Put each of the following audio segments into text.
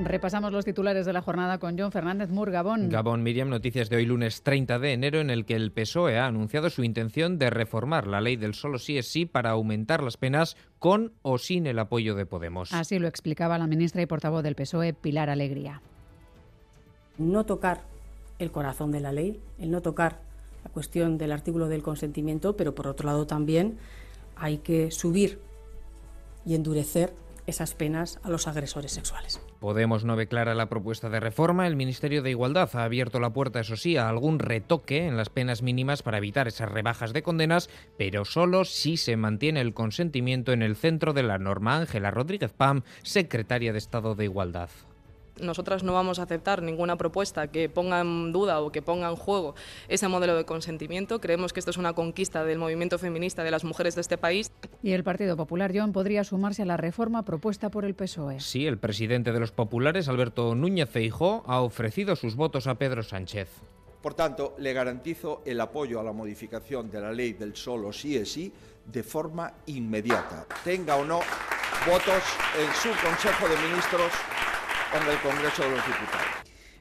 Repasamos los titulares de la jornada con John Fernández Mur, Gabón. Gabón, Miriam, noticias de hoy lunes 30 de enero en el que el PSOE ha anunciado su intención de reformar la ley del solo sí es sí para aumentar las penas con o sin el apoyo de Podemos. Así lo explicaba la ministra y portavoz del PSOE, Pilar Alegría. No tocar el corazón de la ley, el no tocar la cuestión del artículo del consentimiento, pero por otro lado también hay que subir y endurecer esas penas a los agresores sexuales. Podemos no ve clara la propuesta de reforma. El Ministerio de Igualdad ha abierto la puerta, eso sí, a algún retoque en las penas mínimas para evitar esas rebajas de condenas, pero solo si se mantiene el consentimiento en el centro de la norma. Ángela Rodríguez Pam, secretaria de Estado de Igualdad nosotras no vamos a aceptar ninguna propuesta que ponga en duda o que ponga en juego ese modelo de consentimiento. Creemos que esto es una conquista del movimiento feminista de las mujeres de este país. Y el Partido Popular, John, podría sumarse a la reforma propuesta por el PSOE. Sí, el presidente de los populares, Alberto Núñez Feijó, ha ofrecido sus votos a Pedro Sánchez. Por tanto, le garantizo el apoyo a la modificación de la ley del solo sí es sí de forma inmediata. Tenga o no votos en su Consejo de Ministros en el Congreso de los Diputados.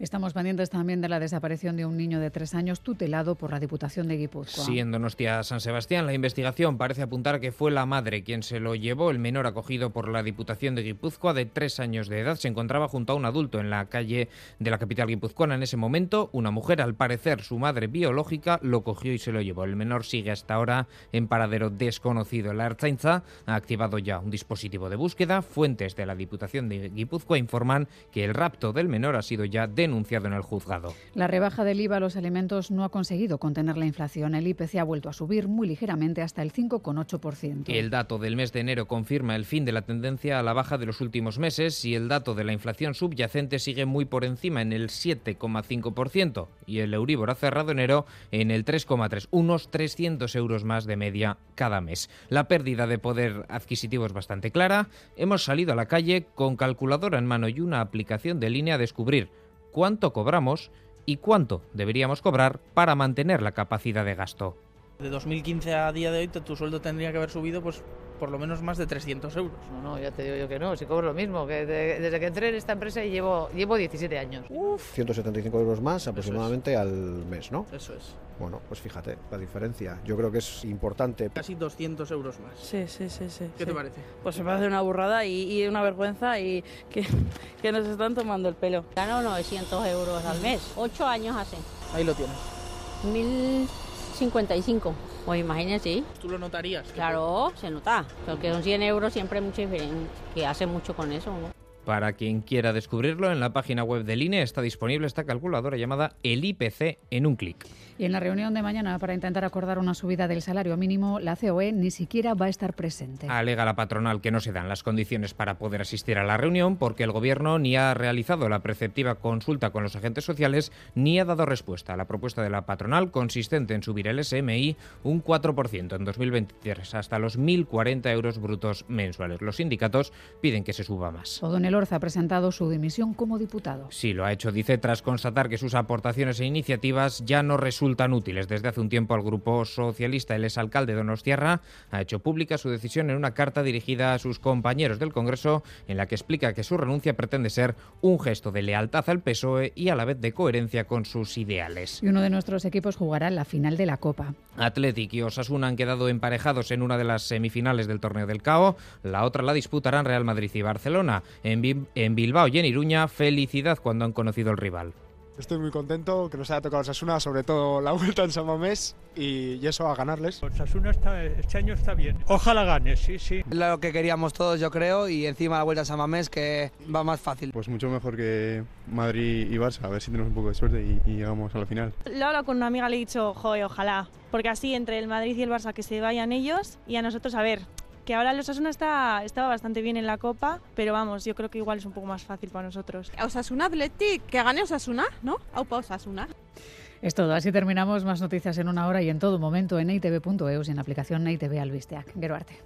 Estamos pendientes también de la desaparición de un niño de tres años tutelado por la Diputación de Guipúzcoa. Sí, en Donostia San Sebastián, la investigación parece apuntar que fue la madre quien se lo llevó. El menor acogido por la Diputación de Guipúzcoa de tres años de edad se encontraba junto a un adulto en la calle de la capital guipuzcoana. En ese momento, una mujer, al parecer su madre biológica, lo cogió y se lo llevó. El menor sigue hasta ahora en paradero desconocido. La Arzainza ha activado ya un dispositivo de búsqueda. Fuentes de la Diputación de Guipúzcoa informan que el rapto del menor ha sido ya denunciado denunciado en el juzgado. La rebaja del IVA a los alimentos no ha conseguido contener la inflación. El IPC ha vuelto a subir muy ligeramente hasta el 5,8%. El dato del mes de enero confirma el fin de la tendencia a la baja de los últimos meses y el dato de la inflación subyacente sigue muy por encima en el 7,5% y el Euribor ha cerrado enero en el 3,3, unos 300 euros más de media cada mes. La pérdida de poder adquisitivo es bastante clara. Hemos salido a la calle con calculadora en mano y una aplicación de línea a descubrir cuánto cobramos y cuánto deberíamos cobrar para mantener la capacidad de gasto. De 2015 a día de hoy tu sueldo tendría que haber subido pues por lo menos más de 300 euros. No, no, ya te digo yo que no, si cobro lo mismo, que desde que entré en esta empresa llevo, llevo 17 años. Uf. 175 euros más aproximadamente al mes, ¿no? Eso es. Bueno, pues fíjate, la diferencia. Yo creo que es importante. Casi 200 euros más. Sí, sí, sí. sí ¿Qué te parece? Pues me parece una burrada y, y una vergüenza y que, que, nos están tomando el pelo. Gano 900 euros al mes, 8 años hace. Ahí lo tienes. 1055. Pues imagínate. ¿Tú lo notarías? Claro, se nota. Porque son 100 euros siempre hay mucha diferencia, que hace mucho con eso, ¿no? Para quien quiera descubrirlo, en la página web del INE está disponible esta calculadora llamada el IPC en un clic. Y en la reunión de mañana para intentar acordar una subida del salario mínimo, la COE ni siquiera va a estar presente. Alega la patronal que no se dan las condiciones para poder asistir a la reunión porque el Gobierno ni ha realizado la preceptiva consulta con los agentes sociales ni ha dado respuesta a la propuesta de la patronal consistente en subir el SMI un 4% en 2023 hasta los 1.040 euros brutos mensuales. Los sindicatos piden que se suba más. Orza ha presentado su dimisión como diputado. Sí, lo ha hecho, dice, tras constatar que sus aportaciones e iniciativas ya no resultan útiles. Desde hace un tiempo al Grupo Socialista, el exalcalde Donostierra ha hecho pública su decisión en una carta dirigida a sus compañeros del Congreso en la que explica que su renuncia pretende ser un gesto de lealtad al PSOE y a la vez de coherencia con sus ideales. Y uno de nuestros equipos jugará la final de la Copa. Athletic y Osasuna han quedado emparejados en una de las semifinales del torneo del CAO. La otra la disputarán Real Madrid y Barcelona. En, en Bilbao y en Iruña, felicidad cuando han conocido al rival. Estoy muy contento que nos haya tocado Osasuna, sobre todo la vuelta en San Mamés y, eso a ganarles. Osasuna está, este año está bien. Ojalá gane, sí, sí. Lo que queríamos todos, yo creo, y encima la vuelta a San Mamés que va más fácil. Pues mucho mejor que Madrid y Barça, a ver si tenemos un poco de suerte y, y llegamos a la final. Lo he hablado con una amiga, le he dicho, joder, ojalá, porque así entre el Madrid y el Barça que se vayan ellos y a nosotros a ver que ahora el Osasuna está, estaba bastante bien en la Copa, pero vamos, yo creo que igual es un poco más fácil para nosotros. Osasuna Athletic, que gane Osasuna, ¿no? Aupa Osasuna. Es todo, así terminamos. Más noticias en una hora y en todo momento en itv.eus y en la aplicación ITV Albisteac. Geruarte.